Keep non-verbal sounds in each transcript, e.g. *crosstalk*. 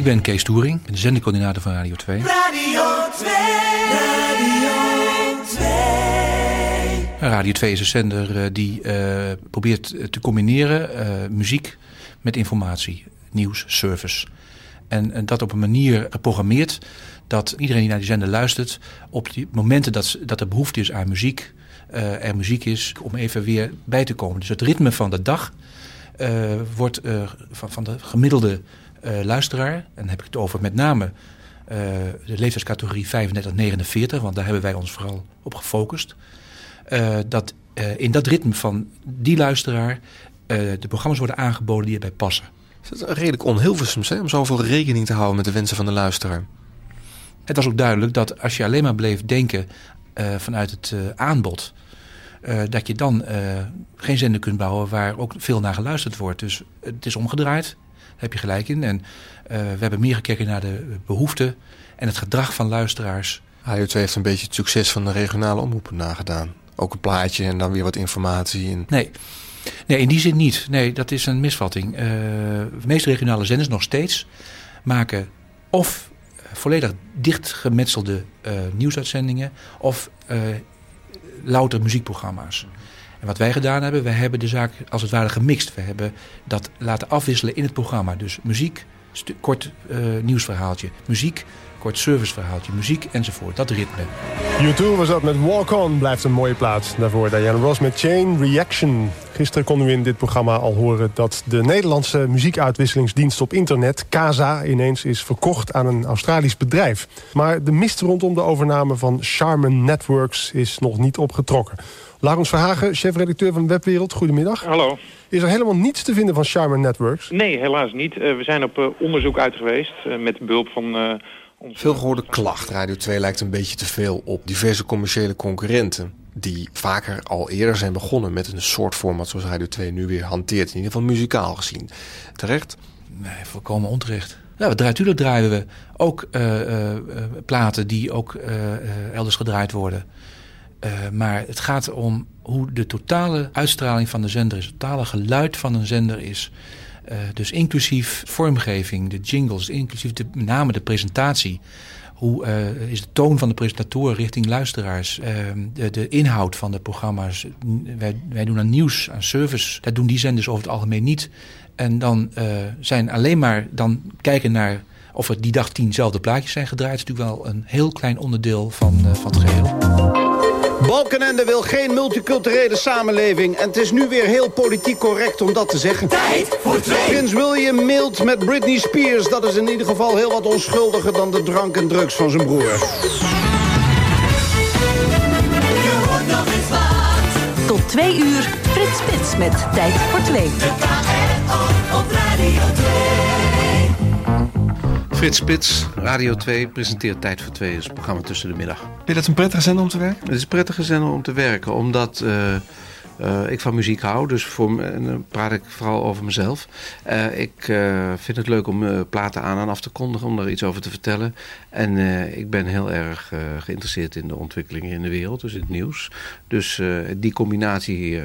Ik ben Kees Toering, de zendercoördinator van Radio 2. Radio 2, Radio 2. Radio 2 is een zender eh, die uh, probeert te combineren uh, muziek met informatie, nieuws, service. En, en, dat op een manier geprogrammeerd dat iedereen die naar die zender luistert... op die momenten dat, dat er behoefte is aan muziek, uh, er muziek is... om even weer bij te komen. Dus het ritme van de dag wordt van, van de gemiddelde luisteraar, en dan heb ik het over met name uh, de leeftijdscategorie 35-49, want daar hebben wij ons vooral op gefocust. Uh, dat in dat ritme van die luisteraar de programma's worden aangeboden die erbij passen. Is het redelijk onhilversums hè, om zoveel rekening te houden met de wensen van de luisteraar? Het was ook duidelijk dat als je alleen maar bleef denken vanuit het aanbod... dat je dan geen zender kunt bouwen waar ook veel naar geluisterd wordt. Dus het is omgedraaid heb je gelijk in. En uh, we hebben meer gekeken naar de behoeften en het gedrag van luisteraars. Radio 2 heeft een beetje het succes van de regionale omroepen nagedaan. Ook een plaatje en dan weer wat informatie. In. Nee. nee, in die zin niet. Nee, dat is een misvatting. Uh, de meeste regionale zenders nog steeds maken of volledig dichtgemetselde uh, nieuwsuitzendingen... of louter muziekprogramma's. En wat wij gedaan hebben, we hebben de zaak als het ware gemixt. We hebben dat laten afwisselen in het programma. Dus muziek, kort uh, nieuwsverhaaltje. Muziek, kort serviceverhaaltje. Muziek enzovoort. Dat ritme. U2 was dat met Walk On. Blijft een mooie plaats. Daarvoor Diana Ross met Chain Reaction. Gisteren konden we in dit programma al horen dat de Nederlandse muziekuitwisselingsdienst op internet, Casa, ineens is verkocht aan een Australisch bedrijf. Maar de mist rondom de overname van Charmin Networks is nog niet opgetrokken. Laurens Verhagen, chefredacteur van Webwereld. Goedemiddag. Hallo. Is er helemaal niets te vinden van Charmer Networks? Nee, helaas niet. Uh, we zijn op uh, onderzoek uit geweest uh, met behulp van... Onze... Veel gehoorde klacht. Radio 2 lijkt een beetje te veel op diverse commerciële concurrenten. Die vaker al eerder zijn begonnen met een soort format zoals Radio 2 nu weer hanteert. In ieder geval muzikaal gezien. Terecht? Nee, volkomen onterecht. Ja, natuurlijk draaien we ook platen die ook elders gedraaid worden. Uh, maar het gaat om hoe de totale uitstraling van de zender is. Het totale geluid van een zender is. Uh, dus inclusief vormgeving, de jingles, inclusief de, met name de presentatie. Hoe uh, is de toon van de presentatoren richting luisteraars? de, de, inhoud van de programma's. Wij, wij, doen aan nieuws, aan service. Dat doen die zenders over het algemeen niet. En dan zijn alleen maar dan kijken naar of er die dag tienzelfde plaatjes zijn gedraaid. is natuurlijk wel een heel klein onderdeel van, van het geheel. Balkenende wil geen multiculturele samenleving. En het is nu weer heel politiek correct om dat te zeggen. Tijd voor twee. Prins William mailt met Britney Spears. Dat is in ieder geval heel wat onschuldiger dan de drank en drugs van zijn broer. Tot twee uur, Frits Spits met Tijd voor twee. De op Radio 2. Frits Spits, Radio 2, presenteert Tijd voor Twee. is het programma tussen de middag. Vind je dat een prettige zender om te werken? Het is een prettige zender om te werken, omdat uh, uh, ik van muziek hou. Dus voor, en dan praat ik vooral over mezelf. Uh, ik vind het leuk om platen aan en af te kondigen, om daar iets over te vertellen. En ik ben heel erg geïnteresseerd in de ontwikkelingen in de wereld, dus in het nieuws. Dus die combinatie,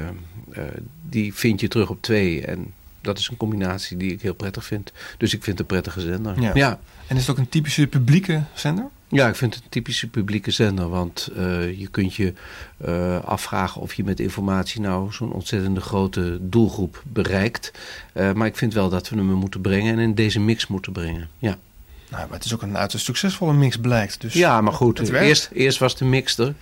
die vind je terug op twee. En dat is een combinatie die ik heel prettig vind. Dus ik vind het een prettige zender. Ja. ja. En is het ook een typische publieke zender? Ja, ik vind het een typische publieke zender. Want uh, je kunt je uh, afvragen of je met informatie nou zo'n ontzettende grote doelgroep bereikt. Uh, maar ik vind wel dat we hem moeten brengen en in deze mix moeten brengen. Ja. Nou, maar het is ook een uiterst succesvolle mix blijkt. Dus ja, maar goed. Eerst, eerst was de mix er.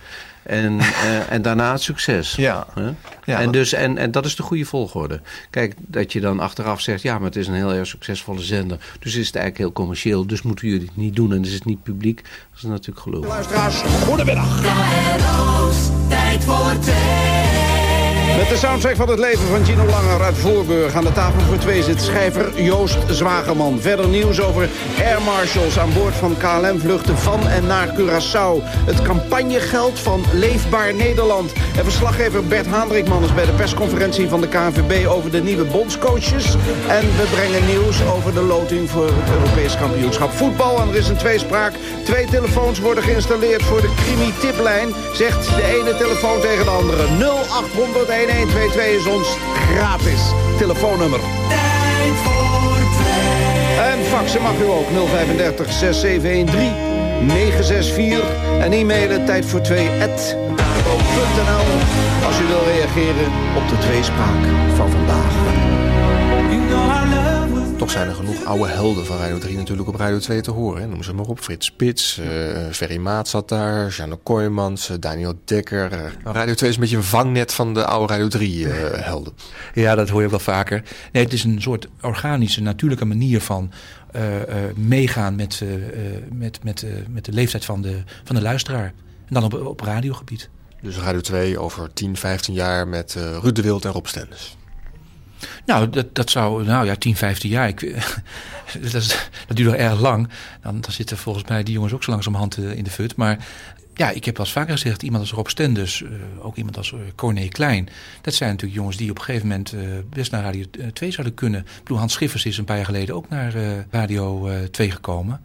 En, uh, *laughs* en daarna het succes. Ja. Huh? ja en, dus, en, en dat is de goede volgorde. Kijk, dat je dan achteraf zegt... ja, maar het is een heel erg succesvolle zender. Dus is het eigenlijk heel commercieel. Dus moeten jullie het niet doen. En dus is het niet publiek. Dat is natuurlijk geloof. Luisteraars, goedemiddag. Tijd voor twee. Met de soundtrack van het leven van Gino Langer uit Voorburg. Aan de tafel voor twee zit schrijver Joost Zwageman. Verder nieuws over air marshals aan boord van KLM-vluchten van en naar Curaçao. Het campagnegeld van Leefbaar Nederland. En verslaggever Bert Haandrikman is bij de persconferentie van de KNVB over de nieuwe bondscoaches. En we brengen nieuws over de loting voor het Europees kampioenschap voetbal. En er is een tweespraak. Twee telefoons worden geïnstalleerd voor de Crimi-tiplijn. Zegt de ene telefoon tegen de andere. 0800 1122 is ons gratis telefoonnummer. Tijd voor twee. En faxen mag u ook 035 6713 964. En e-mailen tijd voor 2 als u wil reageren op de tweespraak van vandaag. Toch zijn er genoeg oude helden van Radio 3 natuurlijk op Radio 2 te horen. Noem ze maar op. Frits Spits, uh, Ferry Maat zat daar, Janne Kooijmans, uh, Daniel Dekker. Uh, Radio 2 is een beetje een vangnet van de oude Radio 3 helden. Ja, dat hoor je ook wel vaker. Nee, het is een soort organische, natuurlijke manier van meegaan met, met, met, met de leeftijd van de, van de luisteraar. En dan op, op radiogebied. Dus Radio 2 over 10, 15 jaar met Ruud de Wild en Rob Stenders. Nou, dat, dat zou, nou ja, 10, 15 jaar. *laughs* Dat, is, dat duurt nog erg lang. Dan, dan zitten volgens mij die jongens ook zo langzamerhand in de fut. Maar ja, ik heb wel eens vaker gezegd, iemand als Rob Stenders, uh, ook iemand als uh, Corné Klein. Dat zijn natuurlijk jongens die op een gegeven moment best naar Radio 2 zouden kunnen. Ik Hans Schiffers is een paar jaar geleden ook naar Radio 2 gekomen.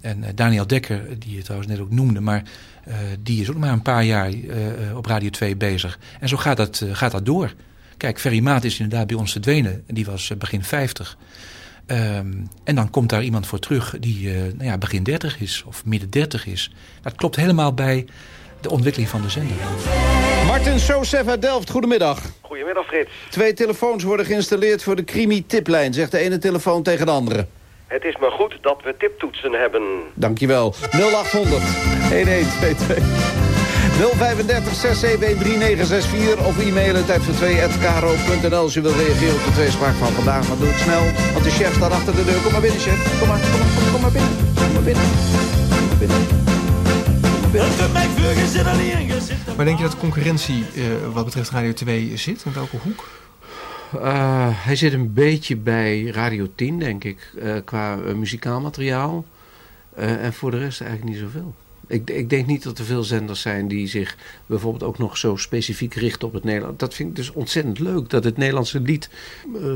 en Daniel Dekker, die je trouwens net ook noemde, maar die is ook maar een paar jaar op Radio 2 bezig. En zo gaat dat, gaat dat door. Kijk, Ferry Maat is inderdaad bij ons verdwenen. Die was begin 50. Um, en dan komt daar iemand voor terug die nou ja, begin 30 is of midden 30 is. Dat klopt helemaal bij de ontwikkeling van de zender. Martin Sosef uit Delft, goedemiddag. Goedemiddag Frits. Twee telefoons worden geïnstalleerd voor de Crimi-tiplijn, zegt de ene telefoon tegen de andere. Het is maar goed dat we tiptoetsen hebben. Dankjewel. 0800 1122. 035 6713964 of e-mailen tijd voor 2 kro.nl als u wilt reageren op de tweespraak van vandaag. Maar doe het snel, want de chef staat achter de deur. Kom maar binnen, chef. Kom maar, kom maar, kom, kom maar binnen. Kom maar binnen. Kom maar binnen. Waar denk je dat concurrentie uh, wat betreft Radio 2 zit? In welke hoek? Uh, hij zit een beetje bij Radio 10, denk ik, uh, qua uh, muzikaal materiaal. en voor de rest eigenlijk niet zoveel. Ik, ik, denk niet dat er veel zenders zijn die zich bijvoorbeeld ook nog zo specifiek richten op het Nederlands. Dat vind ik dus ontzettend leuk, dat het Nederlandse lied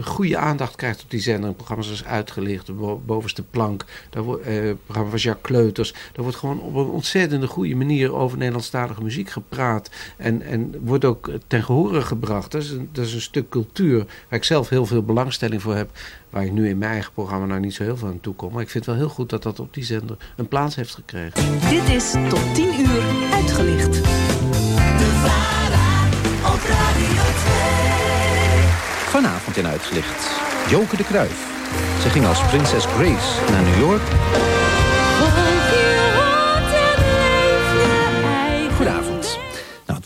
goede aandacht krijgt op die zender. Programma's is uitgelicht, bovenste plank, daar wordt, eh, programma van Jacques Kleuters. Daar wordt gewoon op een ontzettende goede manier over Nederlandstalige muziek gepraat. En, en wordt ook ten gehore gebracht. Dat is een stuk cultuur waar ik zelf heel veel belangstelling voor heb. Waar ik nu in mijn eigen programma nou niet zo heel veel aan toe kom. Maar ik vind het wel heel goed dat dat op die zender een plaats heeft gekregen. Dit is tot 10 uur uitgelicht. De Vara op Radio 2. Vanavond in uitgelicht. Joke de Kruif. Ze ging als prinses Grace naar New York.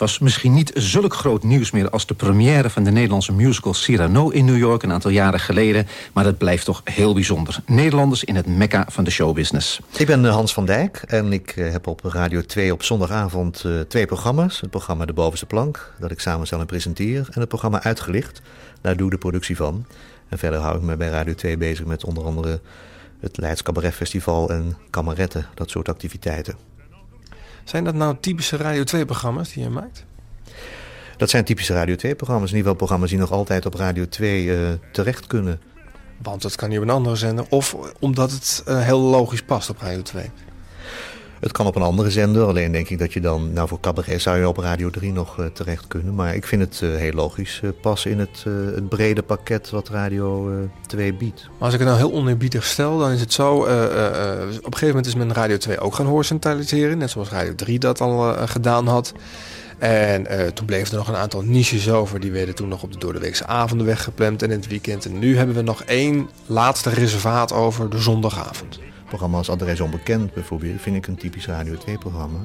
Was misschien niet zulk groot nieuws meer als de première van de Nederlandse musical Cyrano in New York een aantal jaren geleden. Maar het blijft toch heel bijzonder. Nederlanders in het mekka van de showbusiness. Ik ben eh, Hans van Dijk en ik eh, heb op Radio 2 op zondagavond uh, twee programma's. Het programma De Bovenste Plank, dat ik samenstel en presenteer. En het programma Uitgelicht, daar doe ik de productie van. En verder hou ik me bij Radio 2 bezig met onder andere het Leids Cabaret Festival en kameretten, dat soort activiteiten. Zijn dat nou typische Radio 2-programma's die je maakt? Dat zijn typische Radio 2-programma's. In ieder geval programma's die nog altijd op Radio 2 uh, terecht kunnen. Want dat kan niet op een andere zender. Of omdat het uh, heel logisch past op Radio 2. Het kan op een andere zender, alleen denk ik dat je dan... Nou, voor cabaret zou je op Radio 3 nog uh, terecht kunnen. Maar ik vind het uh, heel logisch uh, passen in het, brede pakket wat Radio 2 biedt. Maar als ik het nou heel oneerbiedig stel, dan is het zo... op een gegeven moment is men Radio 2 ook gaan horizontaliseren. Net zoals Radio 3 dat al gedaan had. En toen bleven er nog een aantal niches over. Die werden toen nog op de doordeweekse avonden weggepland en in het weekend. En nu hebben we nog één laatste reservaat over de zondagavond programma als Adres Onbekend bijvoorbeeld, vind ik een typisch Radio 2-programma.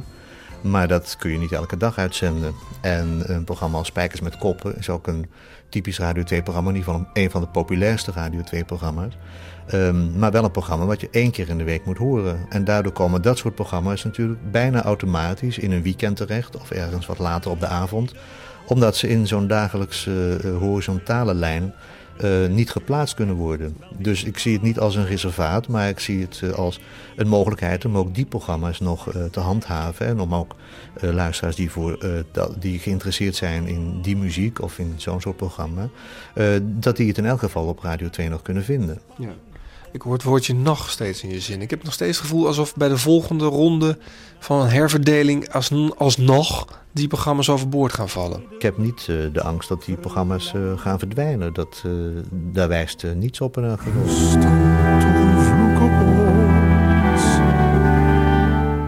Maar dat kun je niet elke dag uitzenden. En een programma als Spijkers met Koppen is ook een typisch Radio 2-programma. In ieder geval een van de populairste Radio 2-programma's. Um, maar wel een programma wat je één keer in de week moet horen. En daardoor komen dat soort programma's natuurlijk bijna automatisch in een weekend terecht. Of ergens wat later op de avond. Omdat ze in zo'n dagelijkse uh, horizontale lijn uh, niet geplaatst kunnen worden. Dus ik zie het niet als een reservaat, maar ik zie het uh, als een mogelijkheid om ook die programma's nog uh, te handhaven. En om ook luisteraars die, voor, die geïnteresseerd zijn in die muziek of in zo'n soort programma, dat die het in elk geval op Radio 2 nog kunnen vinden. Ja. Ik hoor het woordje nog steeds in je zin. Ik heb nog steeds het gevoel alsof bij de volgende ronde van een herverdeling als, alsnog die programma's overboord gaan vallen. Ik heb niet uh, de angst dat die programma's uh, gaan verdwijnen. Dat, uh, daar wijst niets op elk geval.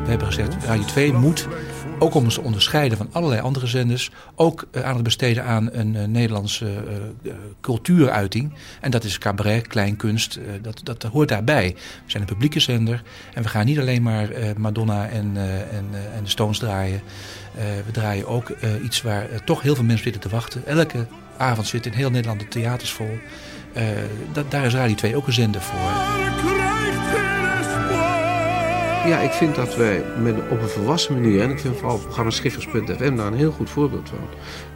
We hebben gezegd, Radio 2 moet ook om ons te onderscheiden van allerlei andere zenders. Ook uh, aandacht besteden aan een uh, Nederlandse uh, cultuuruiting. En dat is cabaret, kleinkunst. dat, dat hoort daarbij. We zijn een publieke zender. En we gaan niet alleen maar Madonna en, en, en de Stones draaien. we draaien ook iets waar toch heel veel mensen zitten te wachten. Elke avond zit in heel Nederland de theaters vol. daar is Radio 2 ook een zender voor. Ja, ik vind dat wij met, op een volwassen manier, en ik vind vooral programma Schiffers.fm daar een heel goed voorbeeld van.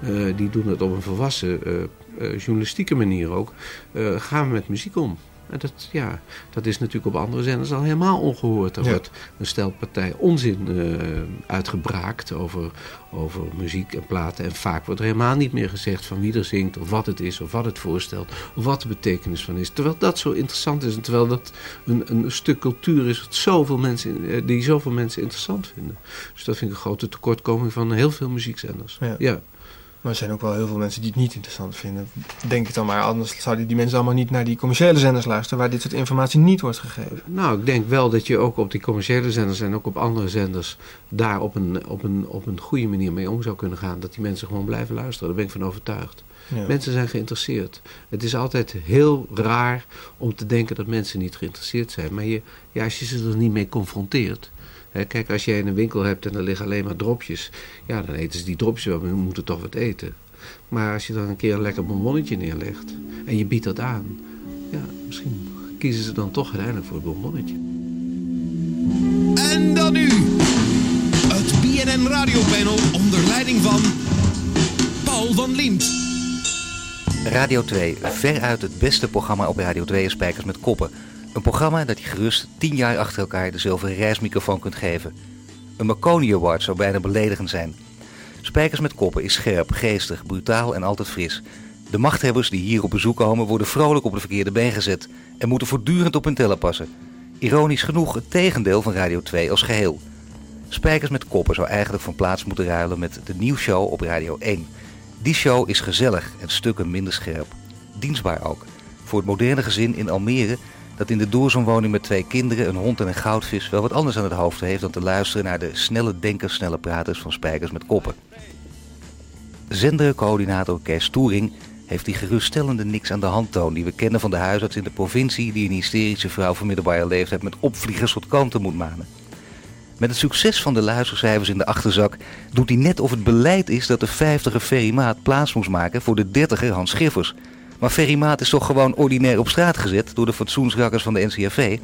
Uh, die doen het op een volwassen uh, uh, journalistieke manier ook. gaan we met muziek om. En dat, ja, dat is natuurlijk op andere zenders al helemaal ongehoord. Er wordt een stel partij onzin uh, uitgebraakt over, over muziek en platen. En vaak wordt er helemaal niet meer gezegd van wie er zingt, of wat het is, of wat het voorstelt, of wat de betekenis van is. Terwijl dat zo interessant is en terwijl dat een, een stuk cultuur is dat zoveel mensen, uh, die zoveel mensen interessant vinden. Dus dat vind ik een grote tekortkoming van heel veel muziekzenders. ja. ja. Maar er zijn ook wel heel veel mensen die het niet interessant vinden. Denk ik dan maar, anders zouden die mensen allemaal niet naar die commerciële zenders luisteren waar dit soort informatie niet wordt gegeven. Nou, ik denk wel dat je ook op die commerciële zenders en ook op andere zenders daar op een, op een, op een goede manier mee om zou kunnen gaan. Dat die mensen gewoon blijven luisteren. Daar ben ik van overtuigd. Ja. Mensen zijn geïnteresseerd. Het is altijd heel raar om te denken dat mensen niet geïnteresseerd zijn. Maar je, ja, als je ze er niet mee confronteert, kijk, als jij in een winkel hebt en er liggen alleen maar dropjes, ja, dan eten ze die dropjes wel, maar we moeten toch wat eten. Maar als je dan een keer een lekker bonbonnetje neerlegt en je biedt dat aan, ja, misschien kiezen ze dan toch uiteindelijk voor het bonbonnetje. En dan nu, het BNN Radiopanel onder leiding van Paul van Liemt. Radio 2, veruit het beste programma op Radio 2 Spijkers met Koppen. Een programma dat je gerust 10 jaar achter elkaar de zilveren reismicrofoon kunt geven. Een Marconi Award zou bijna beledigend zijn. Spijkers met koppen is scherp, geestig, brutaal en altijd fris. De machthebbers die hier op bezoek komen worden vrolijk op de verkeerde been gezet en moeten voortdurend op hun tellen passen. Ironisch genoeg het tegendeel van Radio 2 als geheel. Spijkers met koppen zou eigenlijk van plaats moeten ruilen met de nieuwsshow op Radio 1. Die show is gezellig en stukken minder scherp. Dienstbaar ook. Voor het moderne gezin in Almere dat in de doorzonwoning met twee kinderen, een hond en een goudvis wel wat anders aan het hoofd heeft dan te luisteren naar de snelle denkers, snelle praters van spijkers met koppen. Zendercoördinator Kees Toering heeft die geruststellende niks aan de hand toon die we kennen van de huisarts in de provincie die een hysterische vrouw van middelbare leeftijd met opvliegers tot kanten moet manen. Met het succes van de luistercijfers in de achterzak doet hij net of het beleid is dat de 50er Ferry Maat plaats moest maken voor de 30er Hans Schiffers. Maar Ferry Maat is toch gewoon ordinair op straat gezet door de fatsoensrakkers van de NCRV?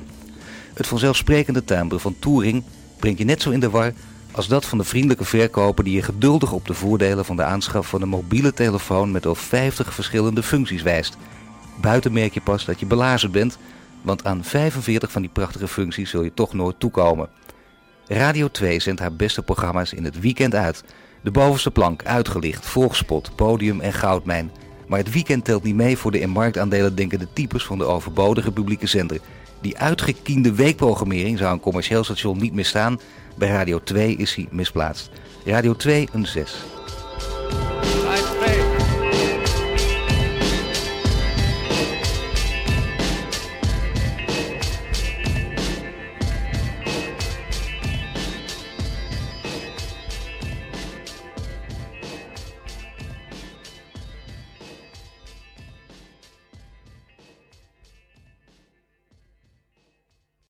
Het vanzelfsprekende timbre van Touring brengt je net zo in de war als dat van de vriendelijke verkoper die je geduldig op de voordelen van de aanschaf van een mobiele telefoon met al 50 verschillende functies wijst. Buiten merk je pas dat je belazerd bent, want aan 45 van die prachtige functies zul je toch nooit toekomen. Radio 2 zendt haar beste programma's in het weekend uit. De bovenste plank uitgelicht, volgspot, podium en goudmijn. Maar het weekend telt niet mee voor de in marktaandelen denkende types van de overbodige publieke zender. Die uitgekiende weekprogrammering zou een commercieel station niet meer staan. Bij Radio 2 is hij misplaatst. Radio 2 een 6.